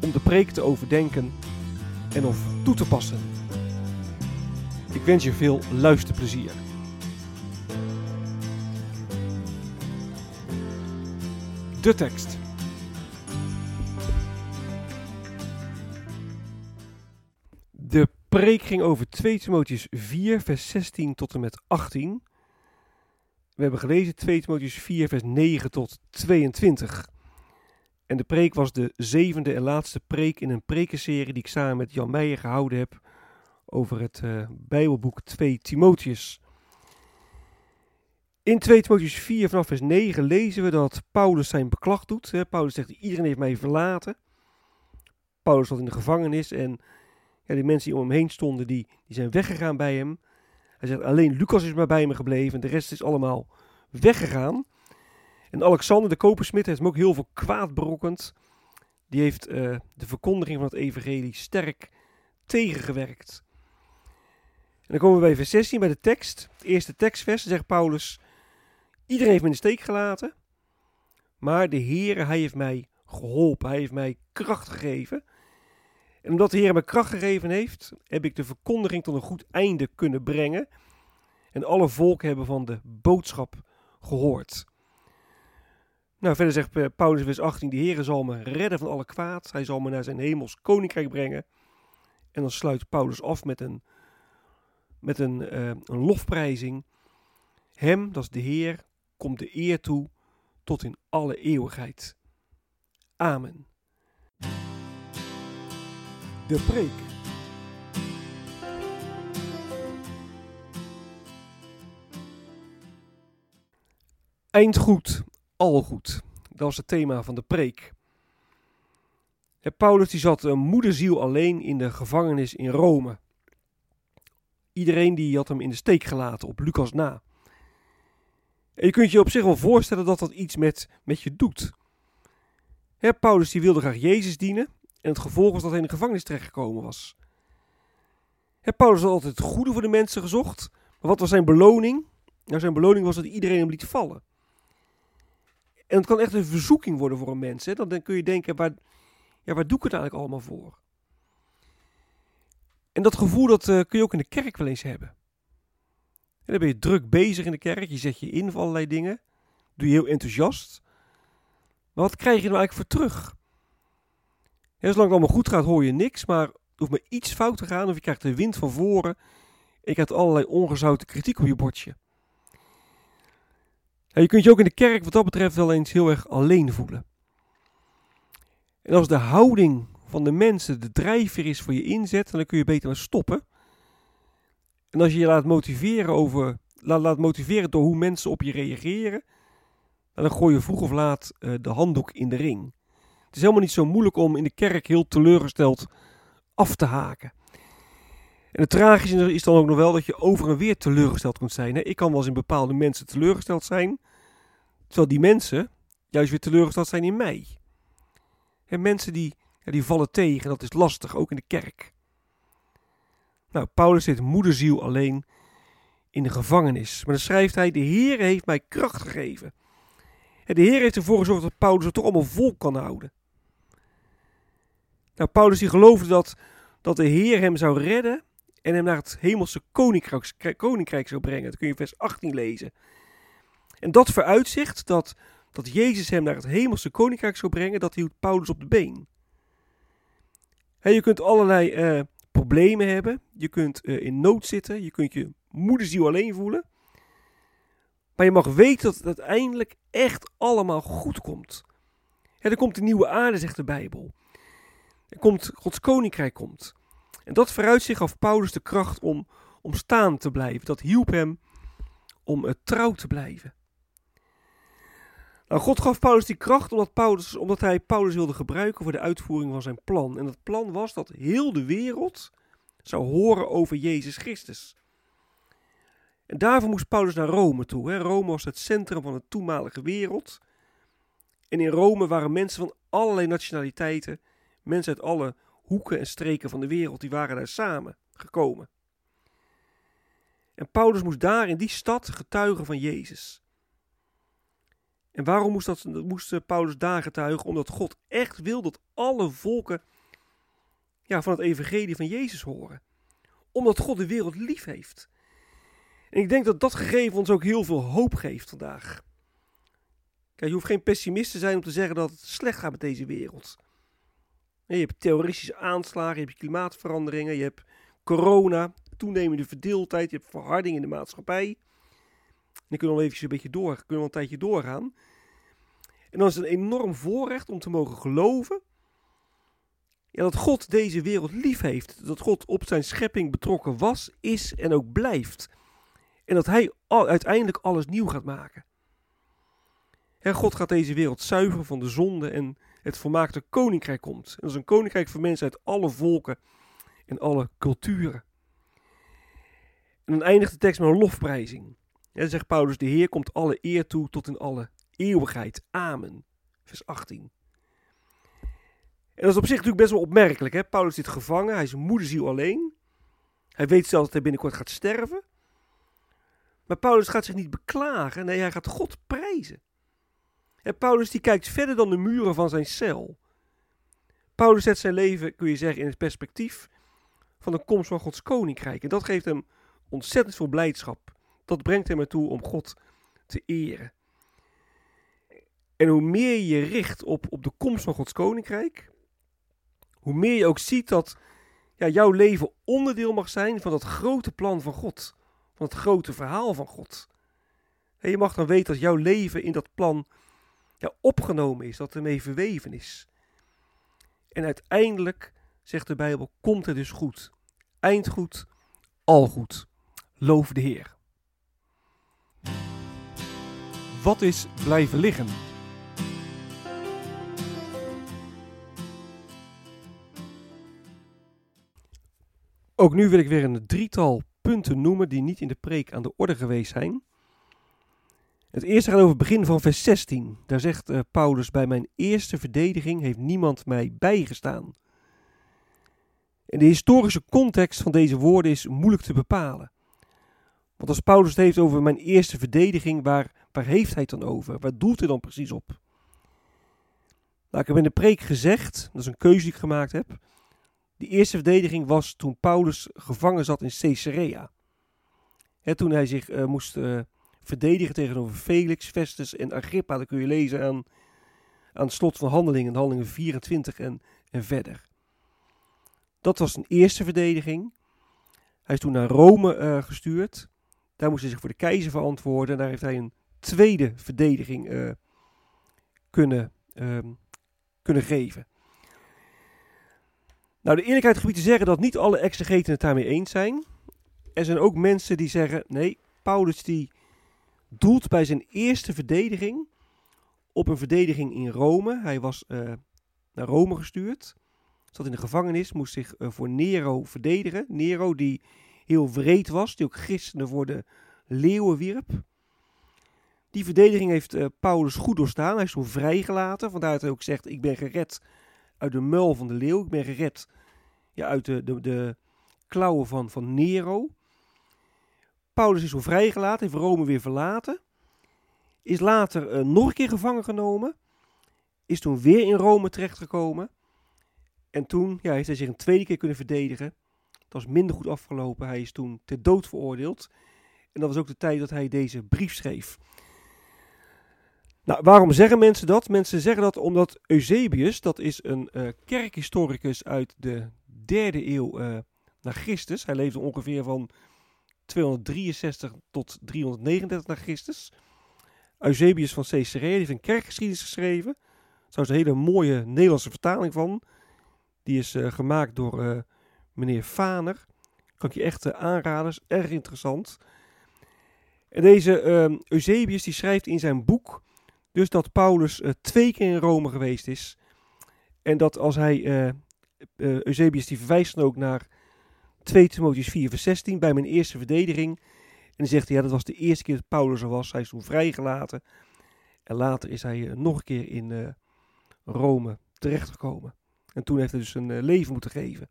om de preek te overdenken en of toe te passen. Ik wens je veel luisterplezier. De tekst. De preek ging over 2 Timotheus 4, vers 16 tot en met 18. We hebben gelezen 2 Timotheus 4, vers 9 tot 22. En de preek was de zevende en laatste preek in een prekenserie die ik samen met Jan Meijer gehouden heb over het uh, Bijbelboek 2 Timotheus. In 2 Timotheus 4 vanaf vers 9 lezen we dat Paulus zijn beklag doet. Paulus zegt, iedereen heeft mij verlaten. Paulus zat in de gevangenis en ja, die mensen die om hem heen stonden, die, die zijn weggegaan bij hem. Hij zegt, alleen Lucas is maar bij me gebleven en de rest is allemaal weggegaan. En Alexander de kopersmid heeft hem ook heel veel kwaad berokkend. Die heeft uh, de verkondiging van het evangelie sterk tegengewerkt. En dan komen we bij vers 16, bij de tekst. Het eerste tekstvers, zegt Paulus, iedereen heeft me in de steek gelaten. Maar de Heere, hij heeft mij geholpen, hij heeft mij kracht gegeven. En omdat de Heer me kracht gegeven heeft, heb ik de verkondiging tot een goed einde kunnen brengen. En alle volken hebben van de boodschap gehoord. Nou, verder zegt Paulus vers 18, de Heer zal me redden van alle kwaad. Hij zal me naar zijn hemels koninkrijk brengen. En dan sluit Paulus af met een, met een, uh, een lofprijzing. Hem, dat is de Heer, komt de eer toe tot in alle eeuwigheid. Amen. De preek. Eind goed, al goed. Dat was het thema van de preek. Paulus die zat een moederziel alleen in de gevangenis in Rome. Iedereen die had hem in de steek gelaten, op Lucas na. En je kunt je op zich wel voorstellen dat dat iets met, met je doet. Paulus die wilde graag Jezus dienen, en het gevolg was dat hij in de gevangenis terechtgekomen was. He, Paulus had altijd het goede voor de mensen gezocht. Maar wat was zijn beloning? Nou, zijn beloning was dat iedereen hem liet vallen. En het kan echt een verzoeking worden voor een mens. Hè? Dan kun je denken, waar, ja, waar doe ik het eigenlijk allemaal voor? En dat gevoel dat uh, kun je ook in de kerk wel eens hebben. En dan ben je druk bezig in de kerk. Je zet je in voor allerlei dingen. Doe je heel enthousiast. Maar wat krijg je nou eigenlijk voor terug? Ja, zolang het allemaal goed gaat, hoor je niks. Maar er hoeft maar iets fout te gaan. Of je krijgt de wind van voren. Ik heb allerlei ongezouten kritiek op je bordje. Je kunt je ook in de kerk wat dat betreft wel eens heel erg alleen voelen. En als de houding van de mensen de drijfveer is voor je inzet, dan kun je beter stoppen. En als je je laat motiveren, over, laat, laat motiveren door hoe mensen op je reageren, dan gooi je vroeg of laat uh, de handdoek in de ring. Het is helemaal niet zo moeilijk om in de kerk heel teleurgesteld af te haken. En het tragische is dan ook nog wel dat je over en weer teleurgesteld kunt zijn. Ik kan wel eens in bepaalde mensen teleurgesteld zijn, terwijl die mensen juist weer teleurgesteld zijn in mij. En mensen die, ja, die vallen tegen, dat is lastig, ook in de kerk. Nou, Paulus zit moederziel alleen in de gevangenis. Maar dan schrijft hij, de Heer heeft mij kracht gegeven. En de Heer heeft ervoor gezorgd dat Paulus het toch allemaal vol kan houden. Nou, Paulus die geloofde dat, dat de Heer hem zou redden en hem naar het hemelse koninkrijk, koninkrijk zou brengen. Dat kun je vers 18 lezen. En dat vooruitzicht, dat, dat Jezus hem naar het hemelse koninkrijk zou brengen, dat hield Paulus op de been. je kunt allerlei uh, problemen hebben, je kunt uh, in nood zitten, je kunt je moederziel alleen voelen. Maar je mag weten dat het uiteindelijk echt allemaal goed komt. er komt een nieuwe aarde, zegt de Bijbel. Er komt, Gods koninkrijk komt. En dat vooruitzicht gaf Paulus de kracht om, om staan te blijven. Dat hielp hem om uh, trouw te blijven. Nou, God gaf Paulus die kracht omdat, Paulus, omdat hij Paulus wilde gebruiken voor de uitvoering van zijn plan. En dat plan was dat heel de wereld zou horen over Jezus Christus. En daarvoor moest Paulus naar Rome toe. Hè. Rome was het centrum van de toenmalige wereld. En in Rome waren mensen van allerlei nationaliteiten, mensen uit alle hoeken en streken van de wereld, die waren daar samen gekomen. En Paulus moest daar in die stad getuigen van Jezus. En waarom moest, dat, moest eh, Paulus daar getuigen? Omdat God echt wil dat alle volken ja, van het evangelie van Jezus horen. Omdat God de wereld lief heeft. En ik denk dat dat gegeven ons ook heel veel hoop geeft vandaag. Kijk, je hoeft geen pessimist te zijn om te zeggen dat het slecht gaat met deze wereld. Je hebt terroristische aanslagen, je hebt klimaatveranderingen, je hebt corona, toenemende verdeeldheid, je hebt verharding in de maatschappij. Dan kunnen we even een beetje door, kunnen we een tijdje doorgaan. En dan is het een enorm voorrecht om te mogen geloven ja, dat God deze wereld lief heeft. Dat God op zijn schepping betrokken was, is en ook blijft. En dat hij uiteindelijk alles nieuw gaat maken. En God gaat deze wereld zuiveren van de zonde en het volmaakte koninkrijk komt. En dat is een koninkrijk voor mensen uit alle volken en alle culturen. En dan eindigt de tekst met een lofprijzing. Zegt Paulus, de Heer komt alle eer toe tot in alle eeuwigheid. Amen. Vers 18. En dat is op zich natuurlijk best wel opmerkelijk. Hè? Paulus zit gevangen, hij is moederziel alleen. Hij weet zelfs dat hij binnenkort gaat sterven. Maar Paulus gaat zich niet beklagen, nee, hij gaat God prijzen. En Paulus die kijkt verder dan de muren van zijn cel. Paulus zet zijn leven, kun je zeggen, in het perspectief van de komst van Gods koninkrijk. En dat geeft hem ontzettend veel blijdschap. Dat brengt hem ertoe om God te eren. En hoe meer je richt op, op de komst van Gods koninkrijk, hoe meer je ook ziet dat ja, jouw leven onderdeel mag zijn van dat grote plan van God. Van het grote verhaal van God. En je mag dan weten dat jouw leven in dat plan ja, opgenomen is, dat ermee verweven is. En uiteindelijk, zegt de Bijbel, komt het dus goed. Eindgoed, al goed. Loof de Heer. Wat is blijven liggen? Ook nu wil ik weer een drietal punten noemen die niet in de preek aan de orde geweest zijn. Het eerste gaat over het begin van vers 16. Daar zegt uh, Paulus: Bij mijn eerste verdediging heeft niemand mij bijgestaan. En de historische context van deze woorden is moeilijk te bepalen. Want als Paulus het heeft over mijn eerste verdediging, waar, waar heeft hij het dan over? Waar doelt hij dan precies op? Nou, ik heb in de preek gezegd, dat is een keuze die ik gemaakt heb. De eerste verdediging was toen Paulus gevangen zat in Caesarea. Toen hij zich uh, moest uh, verdedigen tegenover Felix, Festus en Agrippa. Dat kun je lezen aan, aan het slot van Handelingen, Handelingen 24 en, en verder. Dat was een eerste verdediging. Hij is toen naar Rome uh, gestuurd. Daar moest hij zich voor de keizer verantwoorden. En daar heeft hij een tweede verdediging uh, kunnen, uh, kunnen geven. Nou, de eerlijkheid gebied te zeggen dat niet alle exegeten het daarmee eens zijn. Er zijn ook mensen die zeggen, nee, Paulus die doelt bij zijn eerste verdediging op een verdediging in Rome. Hij was uh, naar Rome gestuurd, zat in de gevangenis, moest zich uh, voor Nero verdedigen. Nero die heel wreed was, die ook christenen voor de leeuwen wierp. Die verdediging heeft uh, Paulus goed doorstaan. Hij is toen vrijgelaten, vandaar dat hij ook zegt, ik ben gered uit de muil van de leeuw. Ik ben gered ja, uit de, de, de klauwen van, van Nero. Paulus is zo vrijgelaten, heeft Rome weer verlaten. Is later uh, nog een keer gevangen genomen. Is toen weer in Rome terechtgekomen. En toen ja, heeft hij zich een tweede keer kunnen verdedigen. Dat was minder goed afgelopen. Hij is toen ter dood veroordeeld. En dat was ook de tijd dat hij deze brief schreef. Nou, waarom zeggen mensen dat? Mensen zeggen dat omdat Eusebius, dat is een uh, kerkhistoricus uit de derde eeuw uh, na Christus. Hij leefde ongeveer van 263 tot 339 na Christus. Eusebius van Caesarea heeft een kerkgeschiedenis geschreven. Daar is een hele mooie Nederlandse vertaling van. Die is uh, gemaakt door meneer Faner. Kan ik je echt uh, aanraden, is erg interessant. En deze Eusebius die schrijft in zijn boek dus dat Paulus twee keer in Rome geweest is. En dat als hij, Eusebius die verwijst dan ook naar 2 Timotheus 4 vers 16 bij mijn eerste verdediging. En dan zegt hij, ja dat was de eerste keer dat Paulus er was. Hij is toen vrijgelaten. En later is hij nog een keer in Rome terechtgekomen. En toen heeft hij dus een leven moeten geven.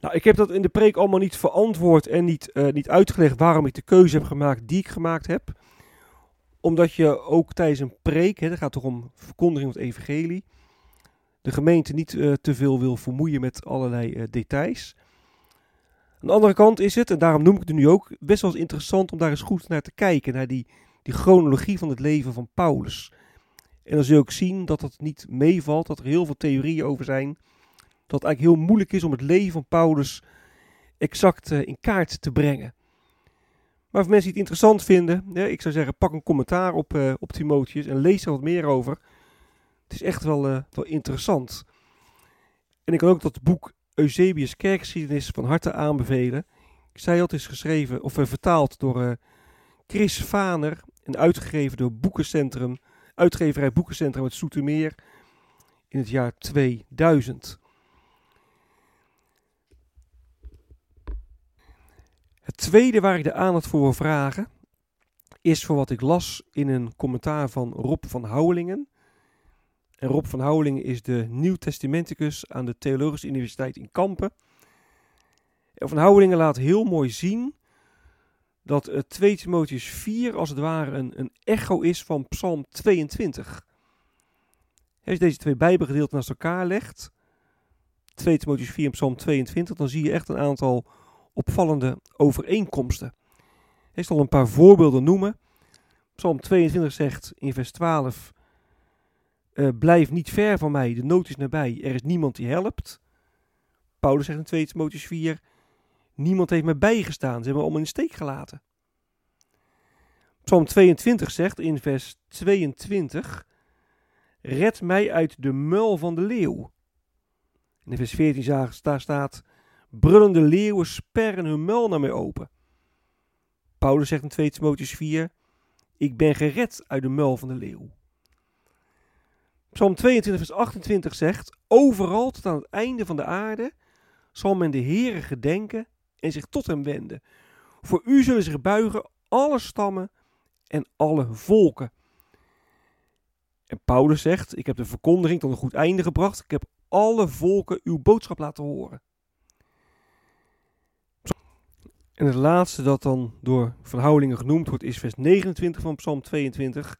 Nou, ik heb dat in de preek allemaal niet verantwoord en niet, uh, niet uitgelegd waarom ik de keuze heb gemaakt die ik gemaakt heb. Omdat je ook tijdens een preek, het gaat toch om verkondiging van het evangelie, de gemeente niet uh, te veel wil vermoeien met allerlei uh, details. Aan de andere kant is het, en daarom noem ik het nu ook, best wel eens interessant om daar eens goed naar te kijken, naar die, die chronologie van het leven van Paulus. En dan zul je ook zien dat het niet meevalt, dat er heel veel theorieën over zijn. Dat het eigenlijk heel moeilijk is om het leven van Paulus exact uh, in kaart te brengen. Maar voor mensen die het interessant vinden, ik zou zeggen, pak een commentaar op, uh, op Timotheus en lees er wat meer over. Het is echt wel, uh, wel interessant. En ik kan ook dat boek Eusebius Kerkgeschiedenis van harte aanbevelen. Ik zei al, het is geschreven of vertaald door Chris Vaner en uitgegeven door Boekencentrum uitgeverij Boekencentrum uit Soetermeer in het jaar 2000. Het tweede waar ik de aandacht voor wil vragen is voor wat ik las in een commentaar van Rob van Houwelingen. En Rob van Houwelingen is de Nieuw-Testamenticus aan de Theologische Universiteit in Kampen. En van Houwelingen laat heel mooi zien dat 2 Timotheus 4 als het ware een, een echo is van Psalm 22. Als je deze twee Bijbelgedeelten naast elkaar legt, 2 Timotheus 4 en Psalm 22, dan zie je echt een aantal opvallende overeenkomsten. Ik zal een paar voorbeelden noemen. Psalm 22 zegt in vers 12: uh, Blijf niet ver van mij, de nood is nabij, er is niemand die helpt. Paulus zegt in 2 Timotheus 4: Niemand heeft me bijgestaan. Ze hebben me om in de steek gelaten. Psalm 22 zegt in vers 22: Red mij uit de muil van de leeuw. In vers 14 daar staat: Brullende leeuwen sperren hun muil naar mij open. Paulus zegt in 2 Timotheus 4: Ik ben gered uit de muil van de leeuw. Psalm 22 vers 28 zegt: Overal tot aan het einde van de aarde zal men de Heere gedenken en zich tot hem wenden. Voor u zullen zich buigen alle stammen en alle volken. En Paulus zegt: Ik heb de verkondiging tot een goed einde gebracht. Ik heb alle volken uw boodschap laten horen. En het laatste dat dan door Van genoemd wordt is vers 29 van Psalm 22.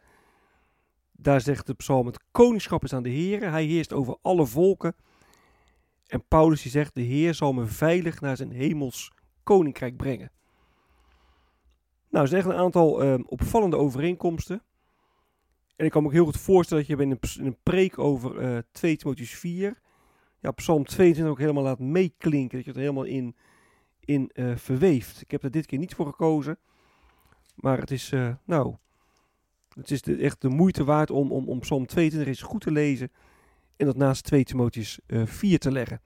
Daar zegt de psalm: Het koningschap is aan de Heer. Hij heerst over alle volken. En Paulus die zegt, de Heer zal me veilig naar zijn hemels koninkrijk brengen. Nou, er zijn echt een aantal uh, opvallende overeenkomsten. En ik kan me ook heel goed voorstellen dat je in een, preek over uh, 2 Timotheus 4, ja, Psalm 22 ook helemaal laat meeklinken. Dat je het helemaal in, in uh, verweeft. Ik heb er dit keer niet voor gekozen. Maar het is, uh, nou, het is echt de moeite waard om, om, om Psalm 22 eens goed te lezen en dat naast 2 Timotheus uh, 4 te leggen.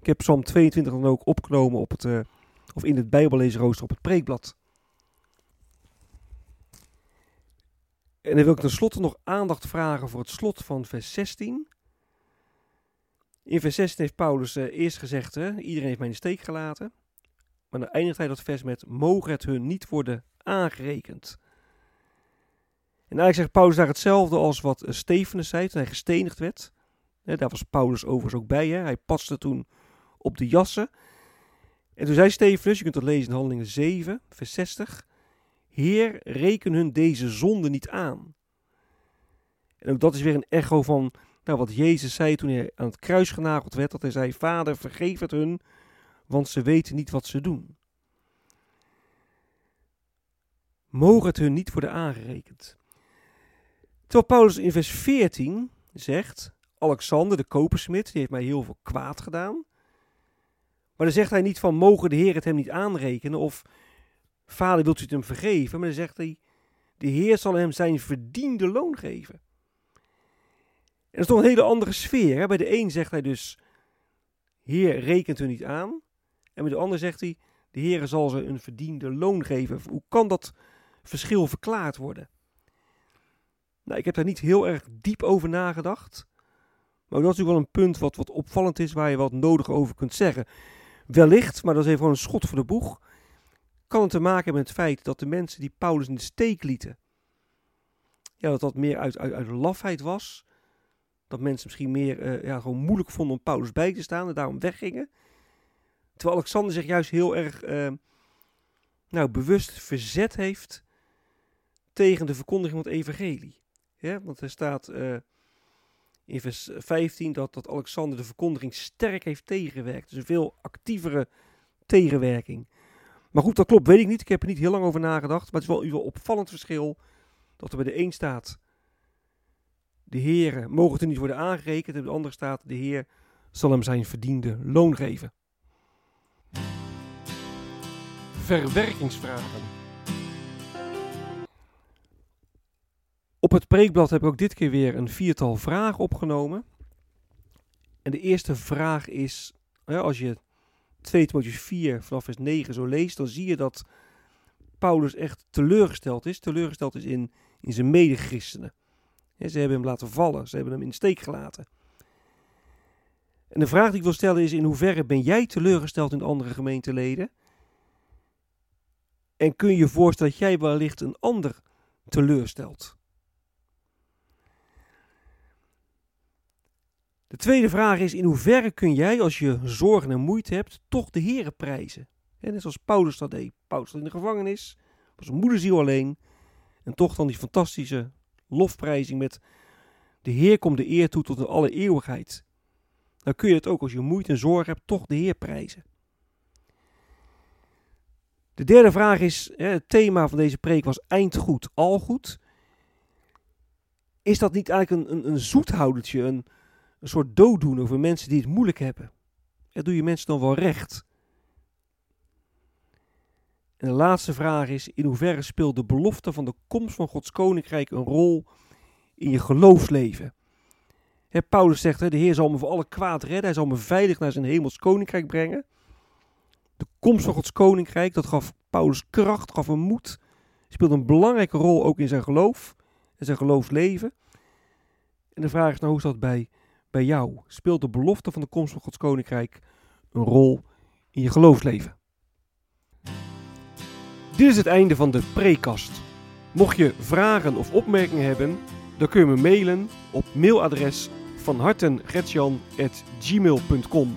Ik heb Psalm 22 dan ook opgenomen op het, of in het Bijbellezenrooster op het preekblad. En dan wil ik tenslotte nog aandacht vragen voor het slot van vers 16. In vers 16 heeft Paulus eerst gezegd, hè, iedereen heeft mij in de steek gelaten. Maar dan eindigt hij dat vers met, mogen het hun niet worden aangerekend. En eigenlijk zegt Paulus daar hetzelfde als wat Stefanus zei toen hij gestenigd werd daar was Paulus overigens ook bij. Hè? Hij paste toen op de jassen. En toen zei Stefanus, je kunt dat lezen in Handelingen 7, vers 60. Heer, reken hun deze zonde niet aan. En ook dat is weer een echo van nou, wat Jezus zei toen hij aan het kruis genageld werd. Dat hij zei, Vader, vergeef het hun, want ze weten niet wat ze doen. Mogen het hun niet worden aangerekend. Terwijl Paulus in vers 14 zegt, Alexander, de kopersmid, die heeft mij heel veel kwaad gedaan. Maar dan zegt hij niet van, mogen de Heer het hem niet aanrekenen of vader wilt u het hem vergeven. Maar dan zegt hij, de Heer zal hem zijn verdiende loon geven. En dat is toch een hele andere sfeer. Hè? Bij de een zegt hij dus, Heer rekent u niet aan. En bij de ander zegt hij, de Heer zal ze een verdiende loon geven. Hoe kan dat verschil verklaard worden? Nou, ik heb daar niet heel erg diep over nagedacht. Maar dat is natuurlijk wel een punt wat, wat opvallend is, waar je wat nodig over kunt zeggen. Wellicht, maar dat is even gewoon een schot voor de boeg, kan het te maken hebben met het feit dat de mensen die Paulus in de steek lieten, ja, dat dat meer uit, uit, uit lafheid was. Dat mensen misschien meer uh, ja, gewoon moeilijk vonden om Paulus bij te staan en daarom weggingen. Terwijl Alexander zich juist heel erg uh, nou, bewust verzet heeft tegen de verkondiging van het evangelie. Want er staat uh, in vers 15 dat, dat Alexander de verkondiging sterk heeft tegengewerkt. Dus een veel actievere tegenwerking. Maar goed, dat klopt, weet ik niet. Ik heb er niet heel lang over nagedacht. Maar het is wel een opvallend verschil dat er bij de een staat... De heren mogen er niet worden aangerekend. En bij de andere staat, de heer zal hem zijn verdiende loon geven. Verwerkingsvragen. Op het preekblad heb ik ook dit keer weer een viertal vragen opgenomen. En de eerste vraag is, als je 2 Timotheus 4 vanaf vers 9 zo leest, dan zie je dat Paulus echt teleurgesteld is. Teleurgesteld is in, in zijn medechristenen. ze hebben hem laten vallen, ze hebben hem in steek gelaten. En de vraag die ik wil stellen is, in hoeverre ben jij teleurgesteld in andere gemeenteleden? En kun je voorstellen dat jij wellicht een ander teleurstelt? De tweede vraag is: in hoeverre kun jij, als je zorgen en moeite hebt, toch de Here prijzen? En net zoals Paulus dat deed. Paulus zat in de gevangenis, was een moederziel alleen. En toch dan die fantastische lofprijzing met: De Heer komt de eer toe tot in alle eeuwigheid. Dan kun je het ook als je moeite en zorgen hebt, toch de Heer prijzen. De derde vraag is: het thema van deze preek was eindgoed, al goed. Is dat niet eigenlijk een, een, een zoethoudertje, een een soort dooddoen over mensen die het moeilijk hebben. Dat doe je mensen dan wel recht. En de laatste vraag is: in hoeverre speelt de belofte van de komst van Gods koninkrijk een rol in je geloofsleven? Paulus zegt: De Heer zal me voor alle kwaad redden, hij zal me veilig naar zijn hemels koninkrijk brengen. De komst van Gods koninkrijk, dat gaf Paulus kracht, gaf hem moed, speelde een belangrijke rol ook in zijn geloof en zijn geloofsleven. En de vraag is nou, hoe is dat bij bij jou? Speelt de belofte van de komst van Gods Koninkrijk een rol in je geloofsleven? Dit is het einde van de prekast. Mocht je vragen of opmerkingen hebben, dan kun je me mailen op mailadres van hartengretjan.gmail.com